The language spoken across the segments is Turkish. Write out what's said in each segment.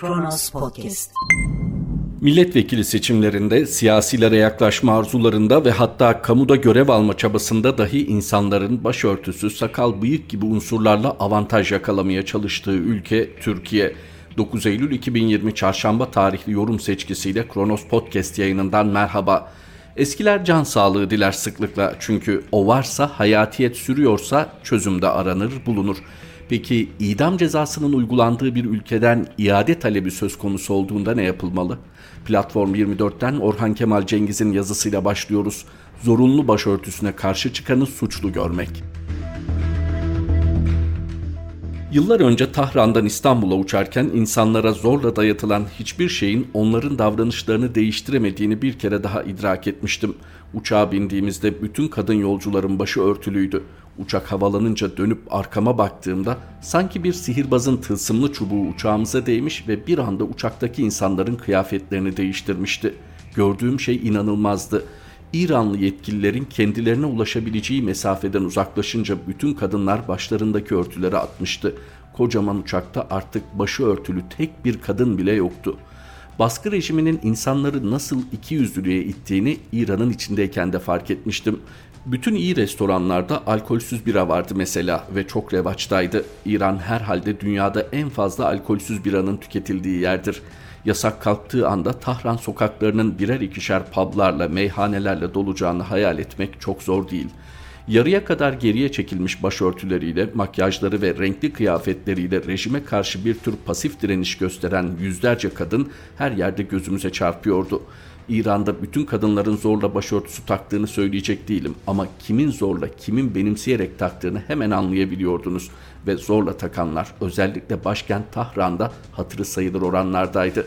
Kronos Podcast. Milletvekili seçimlerinde siyasilere yaklaşma arzularında ve hatta kamuda görev alma çabasında dahi insanların başörtüsü, sakal, bıyık gibi unsurlarla avantaj yakalamaya çalıştığı ülke Türkiye. 9 Eylül 2020 Çarşamba tarihli yorum seçkisiyle Kronos Podcast yayınından merhaba. Eskiler can sağlığı diler sıklıkla çünkü o varsa hayatiyet sürüyorsa çözümde aranır bulunur. Peki idam cezasının uygulandığı bir ülkeden iade talebi söz konusu olduğunda ne yapılmalı? Platform 24'ten Orhan Kemal Cengiz'in yazısıyla başlıyoruz. Zorunlu başörtüsüne karşı çıkanı suçlu görmek. Yıllar önce Tahran'dan İstanbul'a uçarken insanlara zorla dayatılan hiçbir şeyin onların davranışlarını değiştiremediğini bir kere daha idrak etmiştim. Uçağa bindiğimizde bütün kadın yolcuların başı örtülüydü. Uçak havalanınca dönüp arkama baktığımda sanki bir sihirbazın tılsımlı çubuğu uçağımıza değmiş ve bir anda uçaktaki insanların kıyafetlerini değiştirmişti. Gördüğüm şey inanılmazdı. İranlı yetkililerin kendilerine ulaşabileceği mesafeden uzaklaşınca bütün kadınlar başlarındaki örtüleri atmıştı. Kocaman uçakta artık başı örtülü tek bir kadın bile yoktu. Baskı rejiminin insanları nasıl iki yüzlülüğe ittiğini İran'ın içindeyken de fark etmiştim. Bütün iyi restoranlarda alkolsüz bira vardı mesela ve çok revaçtaydı. İran herhalde dünyada en fazla alkolsüz biranın tüketildiği yerdir. Yasak kalktığı anda Tahran sokaklarının birer ikişer publarla, meyhanelerle dolacağını hayal etmek çok zor değil. Yarıya kadar geriye çekilmiş başörtüleriyle, makyajları ve renkli kıyafetleriyle rejime karşı bir tür pasif direniş gösteren yüzlerce kadın her yerde gözümüze çarpıyordu. İran'da bütün kadınların zorla başörtüsü taktığını söyleyecek değilim ama kimin zorla, kimin benimseyerek taktığını hemen anlayabiliyordunuz ve zorla takanlar özellikle başkent Tahran'da hatırı sayılır oranlardaydı.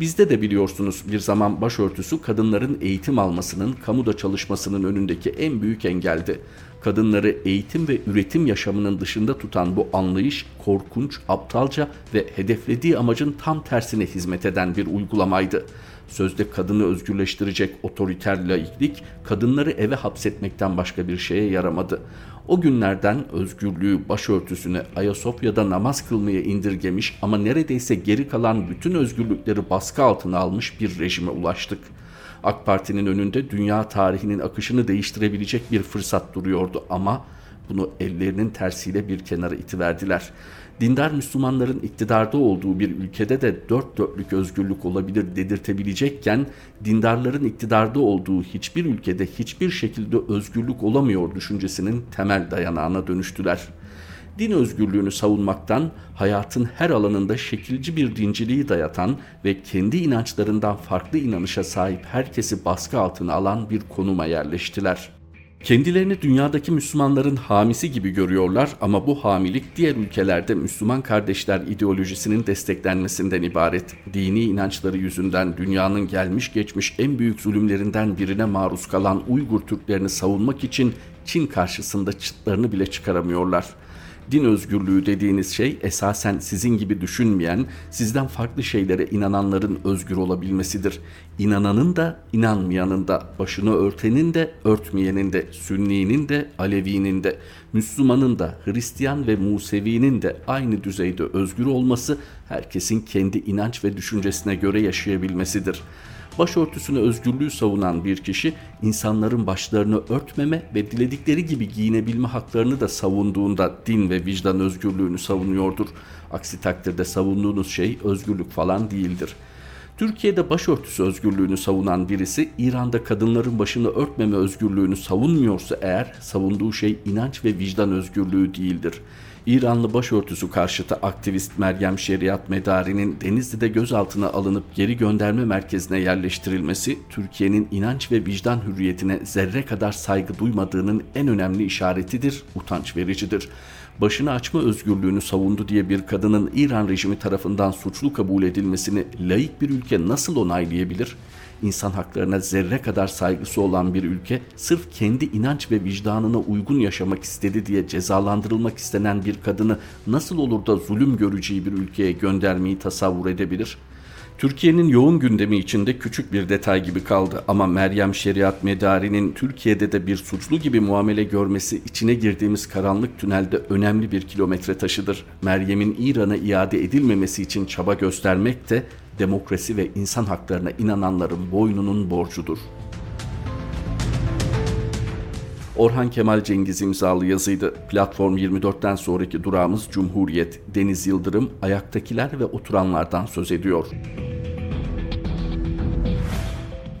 Bizde de biliyorsunuz bir zaman başörtüsü kadınların eğitim almasının, kamuda çalışmasının önündeki en büyük engeldi. Kadınları eğitim ve üretim yaşamının dışında tutan bu anlayış korkunç, aptalca ve hedeflediği amacın tam tersine hizmet eden bir uygulamaydı. Sözde kadını özgürleştirecek otoriter laiklik kadınları eve hapsetmekten başka bir şeye yaramadı. O günlerden özgürlüğü başörtüsüne Ayasofya'da namaz kılmaya indirgemiş ama neredeyse geri kalan bütün özgürlükleri baskı altına almış bir rejime ulaştık. AK Parti'nin önünde dünya tarihinin akışını değiştirebilecek bir fırsat duruyordu ama bunu ellerinin tersiyle bir kenara itiverdiler. Dindar Müslümanların iktidarda olduğu bir ülkede de dört dörtlük özgürlük olabilir dedirtebilecekken dindarların iktidarda olduğu hiçbir ülkede hiçbir şekilde özgürlük olamıyor düşüncesinin temel dayanağına dönüştüler. Din özgürlüğünü savunmaktan hayatın her alanında şekilci bir dinciliği dayatan ve kendi inançlarından farklı inanışa sahip herkesi baskı altına alan bir konuma yerleştiler.'' Kendilerini dünyadaki Müslümanların hamisi gibi görüyorlar ama bu hamilik diğer ülkelerde Müslüman kardeşler ideolojisinin desteklenmesinden ibaret. Dini inançları yüzünden dünyanın gelmiş geçmiş en büyük zulümlerinden birine maruz kalan Uygur Türklerini savunmak için Çin karşısında çıtlarını bile çıkaramıyorlar.'' Din özgürlüğü dediğiniz şey esasen sizin gibi düşünmeyen, sizden farklı şeylere inananların özgür olabilmesidir. İnananın da, inanmayanın da, başını örtenin de, örtmeyenin de, Sünni'nin de, Alevi'nin de, Müslümanın da, Hristiyan ve Musevi'nin de aynı düzeyde özgür olması herkesin kendi inanç ve düşüncesine göre yaşayabilmesidir.'' Başörtüsüne özgürlüğü savunan bir kişi insanların başlarını örtmeme ve diledikleri gibi giyinebilme haklarını da savunduğunda din ve vicdan özgürlüğünü savunuyordur. Aksi takdirde savunduğunuz şey özgürlük falan değildir. Türkiye'de başörtüsü özgürlüğünü savunan birisi İran'da kadınların başını örtmeme özgürlüğünü savunmuyorsa eğer savunduğu şey inanç ve vicdan özgürlüğü değildir. İranlı başörtüsü karşıtı aktivist Meryem Şeriat Medari'nin Denizli'de gözaltına alınıp geri gönderme merkezine yerleştirilmesi Türkiye'nin inanç ve vicdan hürriyetine zerre kadar saygı duymadığının en önemli işaretidir, utanç vericidir. Başını açma özgürlüğünü savundu diye bir kadının İran rejimi tarafından suçlu kabul edilmesini laik bir ülke nasıl onaylayabilir? İnsan haklarına zerre kadar saygısı olan bir ülke sırf kendi inanç ve vicdanına uygun yaşamak istedi diye cezalandırılmak istenen bir kadını nasıl olur da zulüm göreceği bir ülkeye göndermeyi tasavvur edebilir? Türkiye'nin yoğun gündemi içinde küçük bir detay gibi kaldı ama Meryem Şeriat Medari'nin Türkiye'de de bir suçlu gibi muamele görmesi içine girdiğimiz karanlık tünelde önemli bir kilometre taşıdır. Meryem'in İran'a iade edilmemesi için çaba göstermek de demokrasi ve insan haklarına inananların boynunun borcudur. Orhan Kemal Cengiz imzalı yazıydı. Platform 24'ten sonraki durağımız Cumhuriyet, Deniz Yıldırım, ayaktakiler ve oturanlardan söz ediyor.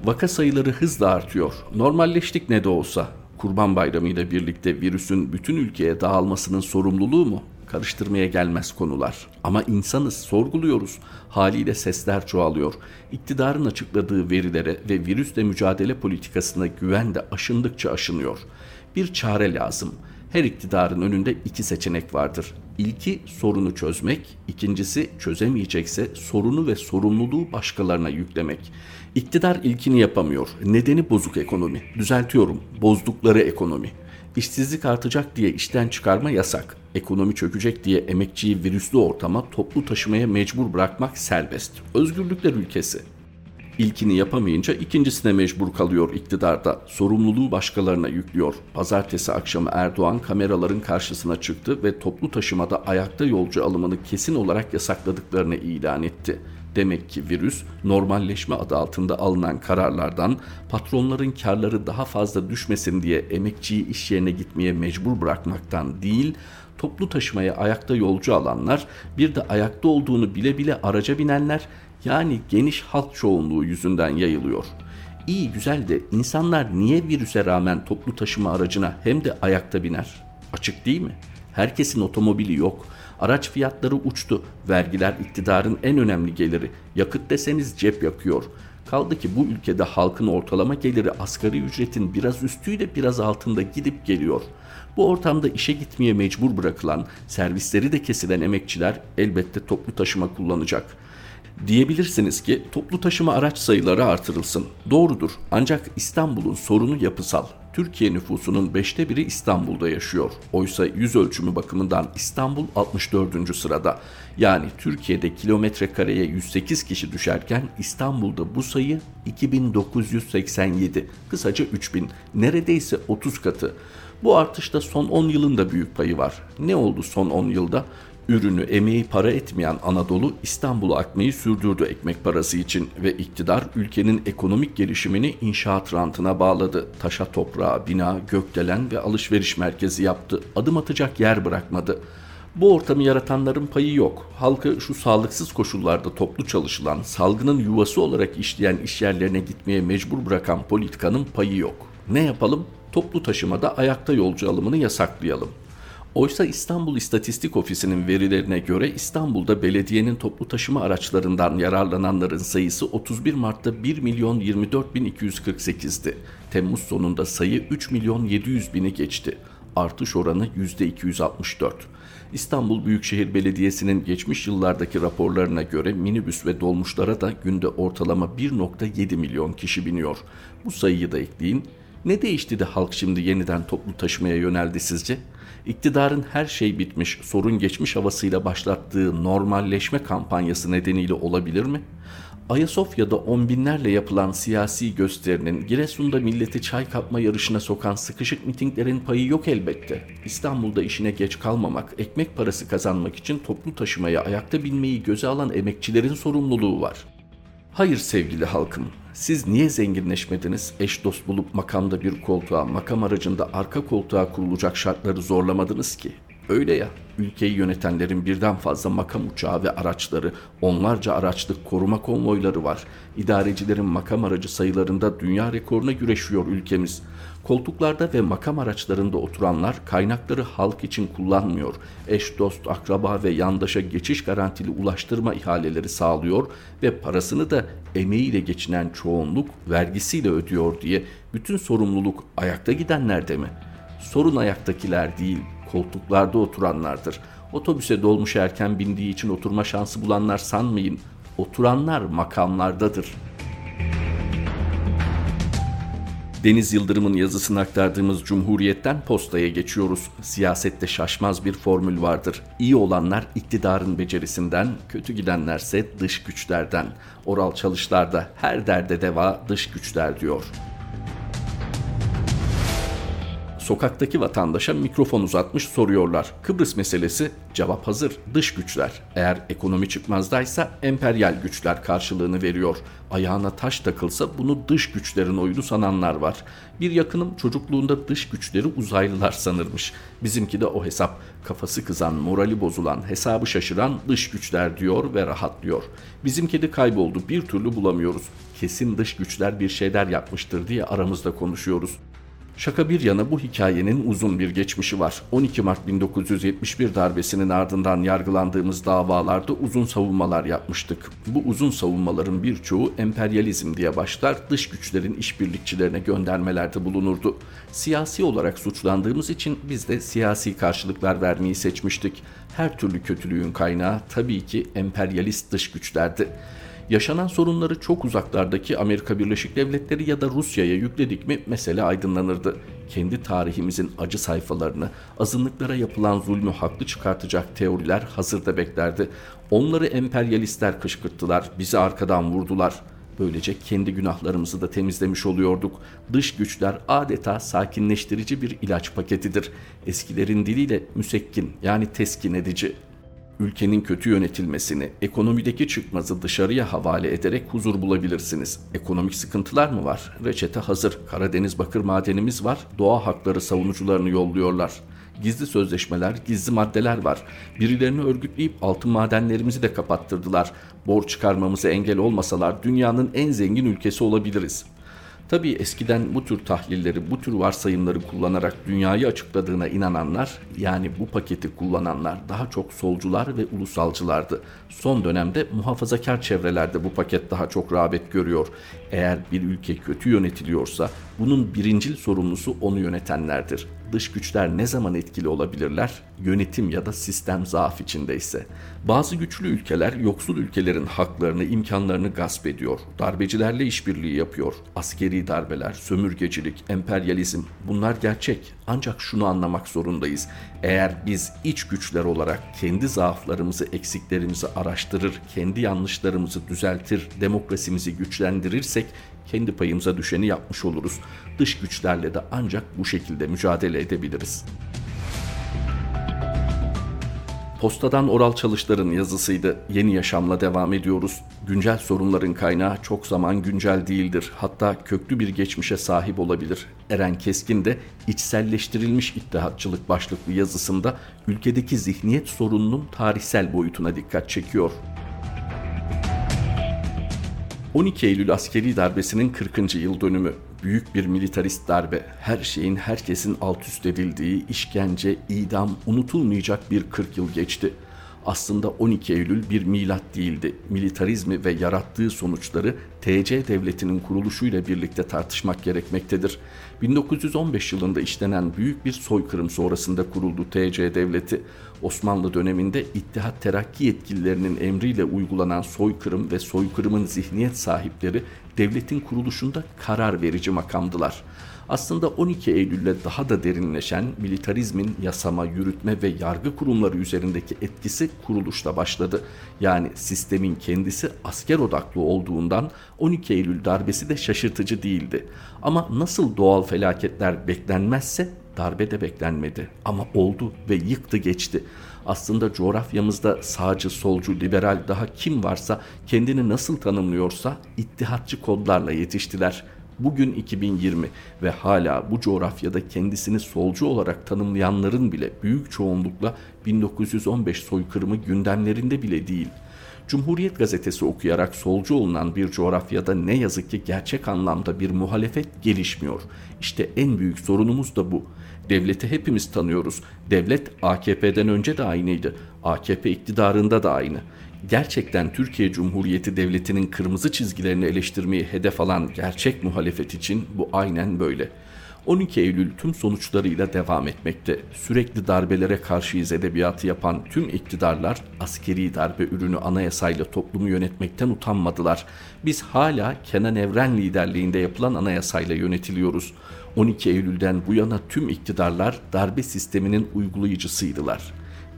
Vaka sayıları hızla artıyor. Normalleştik ne de olsa. Kurban Bayramı ile birlikte virüsün bütün ülkeye dağılmasının sorumluluğu mu? Karıştırmaya gelmez konular. Ama insanız, sorguluyoruz. Haliyle sesler çoğalıyor. İktidarın açıkladığı verilere ve virüsle mücadele politikasına güven de aşındıkça aşınıyor. Bir çare lazım. Her iktidarın önünde iki seçenek vardır. İlki sorunu çözmek, ikincisi çözemeyecekse sorunu ve sorumluluğu başkalarına yüklemek. İktidar ilkini yapamıyor. Nedeni bozuk ekonomi. Düzeltiyorum, bozdukları ekonomi. İşsizlik artacak diye işten çıkarma yasak. Ekonomi çökecek diye emekçiyi virüslü ortama toplu taşımaya mecbur bırakmak serbest. Özgürlükler ülkesi. İlkini yapamayınca ikincisine mecbur kalıyor iktidarda. Sorumluluğu başkalarına yüklüyor. Pazartesi akşamı Erdoğan kameraların karşısına çıktı ve toplu taşımada ayakta yolcu alımını kesin olarak yasakladıklarını ilan etti. Demek ki virüs normalleşme adı altında alınan kararlardan patronların karları daha fazla düşmesin diye emekçiyi iş yerine gitmeye mecbur bırakmaktan değil, toplu taşımaya ayakta yolcu alanlar, bir de ayakta olduğunu bile bile araca binenler yani geniş halk çoğunluğu yüzünden yayılıyor. İyi güzel de insanlar niye virüse rağmen toplu taşıma aracına hem de ayakta biner? Açık değil mi? Herkesin otomobili yok. Araç fiyatları uçtu. Vergiler iktidarın en önemli geliri. Yakıt deseniz cep yakıyor. Kaldı ki bu ülkede halkın ortalama geliri asgari ücretin biraz üstüyle biraz altında gidip geliyor. Bu ortamda işe gitmeye mecbur bırakılan, servisleri de kesilen emekçiler elbette toplu taşıma kullanacak.'' Diyebilirsiniz ki toplu taşıma araç sayıları artırılsın. Doğrudur ancak İstanbul'un sorunu yapısal. Türkiye nüfusunun beşte biri İstanbul'da yaşıyor. Oysa yüz ölçümü bakımından İstanbul 64. sırada. Yani Türkiye'de kilometre kareye 108 kişi düşerken İstanbul'da bu sayı 2987. Kısaca 3000. Neredeyse 30 katı. Bu artışta son 10 yılın da büyük payı var. Ne oldu son 10 yılda? ürünü, emeği para etmeyen Anadolu İstanbul'a akmayı sürdürdü ekmek parası için ve iktidar ülkenin ekonomik gelişimini inşaat rantına bağladı. Taşa toprağa, bina, gökdelen ve alışveriş merkezi yaptı. Adım atacak yer bırakmadı. Bu ortamı yaratanların payı yok. Halkı şu sağlıksız koşullarda toplu çalışılan, salgının yuvası olarak işleyen işyerlerine gitmeye mecbur bırakan politikanın payı yok. Ne yapalım? Toplu taşımada ayakta yolcu alımını yasaklayalım. Oysa İstanbul İstatistik Ofisi'nin verilerine göre İstanbul'da belediyenin toplu taşıma araçlarından yararlananların sayısı 31 Mart'ta 1 milyon 24 bin 248'di. Temmuz sonunda sayı 3 milyon 700 bini geçti. Artış oranı %264. İstanbul Büyükşehir Belediyesi'nin geçmiş yıllardaki raporlarına göre minibüs ve dolmuşlara da günde ortalama 1.7 milyon kişi biniyor. Bu sayıyı da ekleyin. Ne değişti de halk şimdi yeniden toplu taşımaya yöneldi sizce? iktidarın her şey bitmiş, sorun geçmiş havasıyla başlattığı normalleşme kampanyası nedeniyle olabilir mi? Ayasofya'da on binlerle yapılan siyasi gösterinin Giresun'da milleti çay kapma yarışına sokan sıkışık mitinglerin payı yok elbette. İstanbul'da işine geç kalmamak, ekmek parası kazanmak için toplu taşımaya ayakta binmeyi göze alan emekçilerin sorumluluğu var. Hayır sevgili halkım, siz niye zenginleşmediniz? Eş dost bulup makamda bir koltuğa, makam aracında arka koltuğa kurulacak şartları zorlamadınız ki. Öyle ya, ülkeyi yönetenlerin birden fazla makam uçağı ve araçları, onlarca araçlık koruma konvoyları var. İdarecilerin makam aracı sayılarında dünya rekoruna güreşiyor ülkemiz. Koltuklarda ve makam araçlarında oturanlar kaynakları halk için kullanmıyor. Eş, dost, akraba ve yandaşa geçiş garantili ulaştırma ihaleleri sağlıyor ve parasını da emeğiyle geçinen çoğunluk vergisiyle ödüyor diye bütün sorumluluk ayakta gidenlerde mi? Sorun ayaktakiler değil, koltuklarda oturanlardır. Otobüse dolmuş erken bindiği için oturma şansı bulanlar sanmayın. Oturanlar makamlardadır.'' Deniz Yıldırım'ın yazısını aktardığımız Cumhuriyet'ten postaya geçiyoruz. Siyasette şaşmaz bir formül vardır. İyi olanlar iktidarın becerisinden, kötü gidenlerse dış güçlerden. Oral çalışlarda her derde deva dış güçler diyor. Sokaktaki vatandaşa mikrofon uzatmış soruyorlar. Kıbrıs meselesi cevap hazır. Dış güçler. Eğer ekonomi çıkmazdaysa emperyal güçler karşılığını veriyor. Ayağına taş takılsa bunu dış güçlerin oyunu sananlar var. Bir yakınım çocukluğunda dış güçleri uzaylılar sanırmış. Bizimki de o hesap. Kafası kızan, morali bozulan, hesabı şaşıran dış güçler diyor ve rahatlıyor. Bizimki de kayboldu. Bir türlü bulamıyoruz. Kesin dış güçler bir şeyler yapmıştır diye aramızda konuşuyoruz. Şaka bir yana bu hikayenin uzun bir geçmişi var. 12 Mart 1971 darbesinin ardından yargılandığımız davalarda uzun savunmalar yapmıştık. Bu uzun savunmaların birçoğu emperyalizm diye başlar, dış güçlerin işbirlikçilerine göndermelerde bulunurdu. Siyasi olarak suçlandığımız için biz de siyasi karşılıklar vermeyi seçmiştik. Her türlü kötülüğün kaynağı tabii ki emperyalist dış güçlerdi. Yaşanan sorunları çok uzaklardaki Amerika Birleşik Devletleri ya da Rusya'ya yükledik mi mesele aydınlanırdı. Kendi tarihimizin acı sayfalarını, azınlıklara yapılan zulmü haklı çıkartacak teoriler hazırda beklerdi. Onları emperyalistler kışkırttılar, bizi arkadan vurdular.'' Böylece kendi günahlarımızı da temizlemiş oluyorduk. Dış güçler adeta sakinleştirici bir ilaç paketidir. Eskilerin diliyle müsekkin yani teskin edici ülkenin kötü yönetilmesini, ekonomideki çıkmazı dışarıya havale ederek huzur bulabilirsiniz. Ekonomik sıkıntılar mı var? Reçete hazır. Karadeniz bakır madenimiz var. Doğa hakları savunucularını yolluyorlar. Gizli sözleşmeler, gizli maddeler var. Birilerini örgütleyip altın madenlerimizi de kapattırdılar. Borç çıkarmamıza engel olmasalar dünyanın en zengin ülkesi olabiliriz. Tabii eskiden bu tür tahlilleri, bu tür varsayımları kullanarak dünyayı açıkladığına inananlar, yani bu paketi kullananlar daha çok solcular ve ulusalcılardı. Son dönemde muhafazakar çevrelerde bu paket daha çok rağbet görüyor. Eğer bir ülke kötü yönetiliyorsa bunun birincil sorumlusu onu yönetenlerdir dış güçler ne zaman etkili olabilirler? Yönetim ya da sistem zaaf içindeyse. Bazı güçlü ülkeler yoksul ülkelerin haklarını, imkanlarını gasp ediyor. Darbecilerle işbirliği yapıyor. Askeri darbeler, sömürgecilik, emperyalizm bunlar gerçek. Ancak şunu anlamak zorundayız. Eğer biz iç güçler olarak kendi zaaflarımızı, eksiklerimizi araştırır, kendi yanlışlarımızı düzeltir, demokrasimizi güçlendirirsek kendi payımıza düşeni yapmış oluruz. Dış güçlerle de ancak bu şekilde mücadele edebiliriz. Postadan Oral Çalışlar'ın yazısıydı. Yeni yaşamla devam ediyoruz. Güncel sorunların kaynağı çok zaman güncel değildir. Hatta köklü bir geçmişe sahip olabilir. Eren Keskin de içselleştirilmiş ittihatçılık başlıklı yazısında ülkedeki zihniyet sorununun tarihsel boyutuna dikkat çekiyor. 12 Eylül askeri darbesinin 40. yıl dönümü. Büyük bir militarist darbe. Her şeyin herkesin alt üst edildiği, işkence, idam, unutulmayacak bir 40 yıl geçti aslında 12 Eylül bir milat değildi. Militarizmi ve yarattığı sonuçları TC devletinin kuruluşuyla birlikte tartışmak gerekmektedir. 1915 yılında işlenen büyük bir soykırım sonrasında kuruldu TC devleti. Osmanlı döneminde İttihat Terakki yetkililerinin emriyle uygulanan soykırım ve soykırımın zihniyet sahipleri devletin kuruluşunda karar verici makamdılar aslında 12 Eylül'le daha da derinleşen militarizmin yasama, yürütme ve yargı kurumları üzerindeki etkisi kuruluşta başladı. Yani sistemin kendisi asker odaklı olduğundan 12 Eylül darbesi de şaşırtıcı değildi. Ama nasıl doğal felaketler beklenmezse darbe de beklenmedi ama oldu ve yıktı geçti. Aslında coğrafyamızda sağcı, solcu, liberal daha kim varsa kendini nasıl tanımlıyorsa ittihatçı kodlarla yetiştiler. Bugün 2020 ve hala bu coğrafyada kendisini solcu olarak tanımlayanların bile büyük çoğunlukla 1915 soykırımı gündemlerinde bile değil. Cumhuriyet gazetesi okuyarak solcu olunan bir coğrafyada ne yazık ki gerçek anlamda bir muhalefet gelişmiyor. İşte en büyük sorunumuz da bu. Devleti hepimiz tanıyoruz. Devlet AKP'den önce de aynıydı. AKP iktidarında da aynı gerçekten Türkiye Cumhuriyeti Devleti'nin kırmızı çizgilerini eleştirmeyi hedef alan gerçek muhalefet için bu aynen böyle. 12 Eylül tüm sonuçlarıyla devam etmekte. Sürekli darbelere karşıyız edebiyatı yapan tüm iktidarlar askeri darbe ürünü anayasayla toplumu yönetmekten utanmadılar. Biz hala Kenan Evren liderliğinde yapılan anayasayla yönetiliyoruz. 12 Eylül'den bu yana tüm iktidarlar darbe sisteminin uygulayıcısıydılar.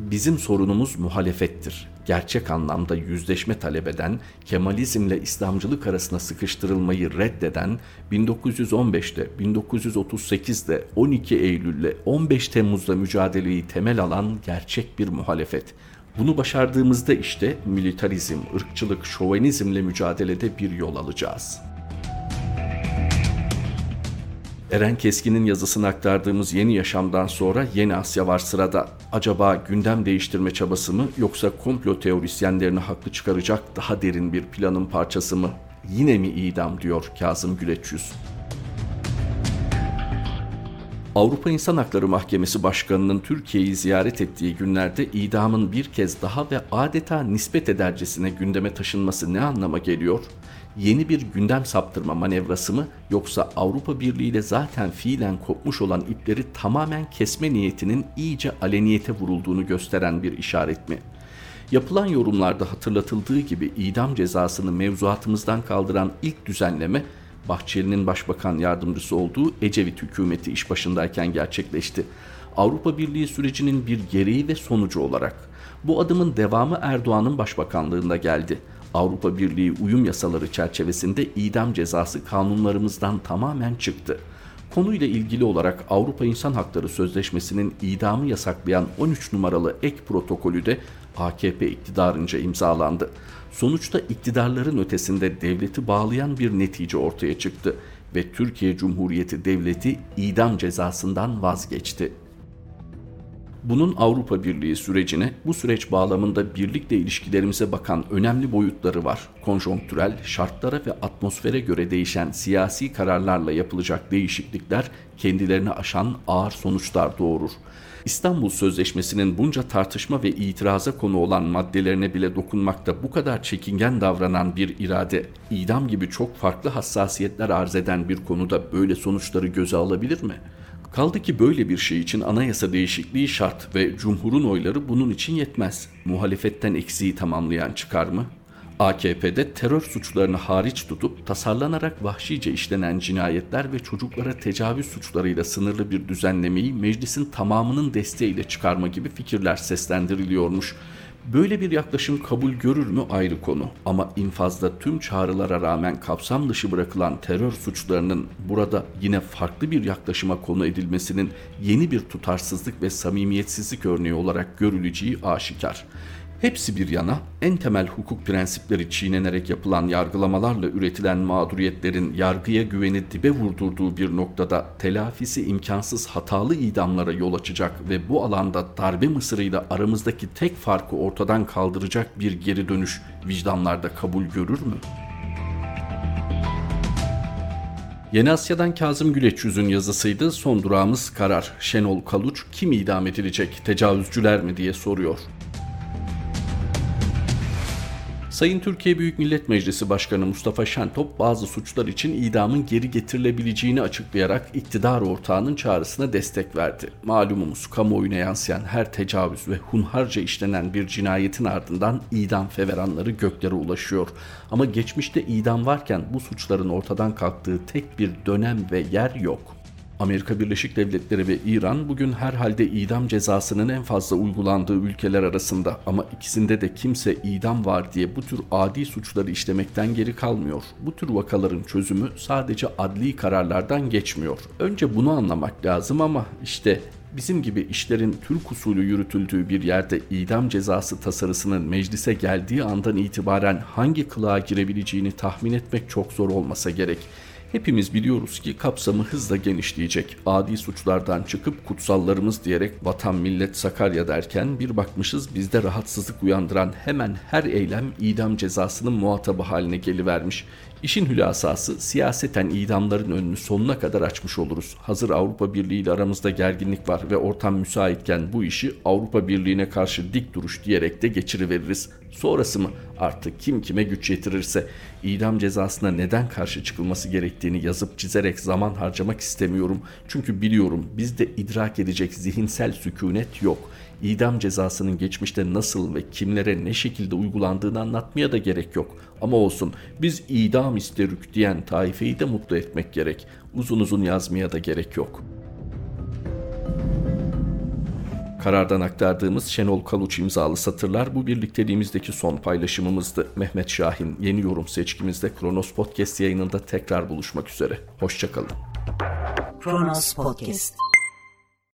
Bizim sorunumuz muhalefettir. Gerçek anlamda yüzleşme talep eden, Kemalizmle İslamcılık arasına sıkıştırılmayı reddeden, 1915'te, 1938'de, 12 Eylül'le 15 Temmuz'da mücadeleyi temel alan gerçek bir muhalefet. Bunu başardığımızda işte militarizm, ırkçılık, şovenizmle mücadelede bir yol alacağız.'' Eren Keskin'in yazısını aktardığımız Yeni Yaşam'dan sonra Yeni Asya var sırada. Acaba gündem değiştirme çabası mı yoksa komplo teorisyenlerini haklı çıkaracak daha derin bir planın parçası mı? Yine mi idam diyor Kazım Güleçyüz. Avrupa İnsan Hakları Mahkemesi Başkanı'nın Türkiye'yi ziyaret ettiği günlerde idamın bir kez daha ve adeta nispet edercesine gündeme taşınması ne anlama geliyor? yeni bir gündem saptırma manevrası mı yoksa Avrupa Birliği ile zaten fiilen kopmuş olan ipleri tamamen kesme niyetinin iyice aleniyete vurulduğunu gösteren bir işaret mi? Yapılan yorumlarda hatırlatıldığı gibi idam cezasını mevzuatımızdan kaldıran ilk düzenleme Bahçeli'nin başbakan yardımcısı olduğu Ecevit hükümeti iş başındayken gerçekleşti. Avrupa Birliği sürecinin bir gereği ve sonucu olarak bu adımın devamı Erdoğan'ın başbakanlığında geldi. Avrupa Birliği uyum yasaları çerçevesinde idam cezası kanunlarımızdan tamamen çıktı. Konuyla ilgili olarak Avrupa İnsan Hakları Sözleşmesi'nin idamı yasaklayan 13 numaralı ek protokolü de AKP iktidarınca imzalandı. Sonuçta iktidarların ötesinde devleti bağlayan bir netice ortaya çıktı ve Türkiye Cumhuriyeti Devleti idam cezasından vazgeçti. Bunun Avrupa Birliği sürecine, bu süreç bağlamında birlikte ilişkilerimize bakan önemli boyutları var. Konjonktürel, şartlara ve atmosfere göre değişen siyasi kararlarla yapılacak değişiklikler kendilerini aşan ağır sonuçlar doğurur. İstanbul Sözleşmesi'nin bunca tartışma ve itiraza konu olan maddelerine bile dokunmakta bu kadar çekingen davranan bir irade, idam gibi çok farklı hassasiyetler arz eden bir konuda böyle sonuçları göze alabilir mi?'' Kaldı ki böyle bir şey için anayasa değişikliği şart ve cumhurun oyları bunun için yetmez. Muhalefetten eksiği tamamlayan çıkar mı? AKP'de terör suçlarını hariç tutup tasarlanarak vahşice işlenen cinayetler ve çocuklara tecavüz suçlarıyla sınırlı bir düzenlemeyi meclisin tamamının desteğiyle çıkarma gibi fikirler seslendiriliyormuş. Böyle bir yaklaşım kabul görür mü ayrı konu ama infazda tüm çağrılara rağmen kapsam dışı bırakılan terör suçlarının burada yine farklı bir yaklaşıma konu edilmesinin yeni bir tutarsızlık ve samimiyetsizlik örneği olarak görüleceği aşikar. Hepsi bir yana en temel hukuk prensipleri çiğnenerek yapılan yargılamalarla üretilen mağduriyetlerin yargıya güveni dibe vurdurduğu bir noktada telafisi imkansız hatalı idamlara yol açacak ve bu alanda darbe mısırıyla aramızdaki tek farkı ortadan kaldıracak bir geri dönüş vicdanlarda kabul görür mü? Yeni Asya'dan Kazım Güleç yazısıydı. Son durağımız karar. Şenol Kaluç kim idam edilecek? Tecavüzcüler mi diye soruyor. Sayın Türkiye Büyük Millet Meclisi Başkanı Mustafa Şentop bazı suçlar için idamın geri getirilebileceğini açıklayarak iktidar ortağının çağrısına destek verdi. Malumumuz kamuoyuna yansıyan her tecavüz ve hunharca işlenen bir cinayetin ardından idam feveranları göklere ulaşıyor. Ama geçmişte idam varken bu suçların ortadan kalktığı tek bir dönem ve yer yok. Amerika Birleşik Devletleri ve İran bugün herhalde idam cezasının en fazla uygulandığı ülkeler arasında ama ikisinde de kimse idam var diye bu tür adi suçları işlemekten geri kalmıyor. Bu tür vakaların çözümü sadece adli kararlardan geçmiyor. Önce bunu anlamak lazım ama işte Bizim gibi işlerin Türk usulü yürütüldüğü bir yerde idam cezası tasarısının meclise geldiği andan itibaren hangi kılığa girebileceğini tahmin etmek çok zor olmasa gerek. Hepimiz biliyoruz ki kapsamı hızla genişleyecek. Adi suçlardan çıkıp kutsallarımız diyerek vatan millet Sakarya derken bir bakmışız bizde rahatsızlık uyandıran hemen her eylem idam cezasının muhatabı haline gelivermiş. İşin hülasası siyaseten idamların önünü sonuna kadar açmış oluruz. Hazır Avrupa Birliği ile aramızda gerginlik var ve ortam müsaitken bu işi Avrupa Birliği'ne karşı dik duruş diyerek de geçiriveririz. Sonrası mı? Artık kim kime güç yetirirse. İdam cezasına neden karşı çıkılması gerektiğini yazıp çizerek zaman harcamak istemiyorum. Çünkü biliyorum bizde idrak edecek zihinsel sükunet yok. İdam cezasının geçmişte nasıl ve kimlere ne şekilde uygulandığını anlatmaya da gerek yok. Ama olsun biz idam isterük diyen taifeyi de mutlu etmek gerek. Uzun uzun yazmaya da gerek yok.'' Karardan aktardığımız Şenol Kaluç imzalı satırlar bu birlikteliğimizdeki son paylaşımımızdı. Mehmet Şahin yeni yorum seçkimizde Kronos Podcast yayınında tekrar buluşmak üzere. Hoşçakalın. Kronos Podcast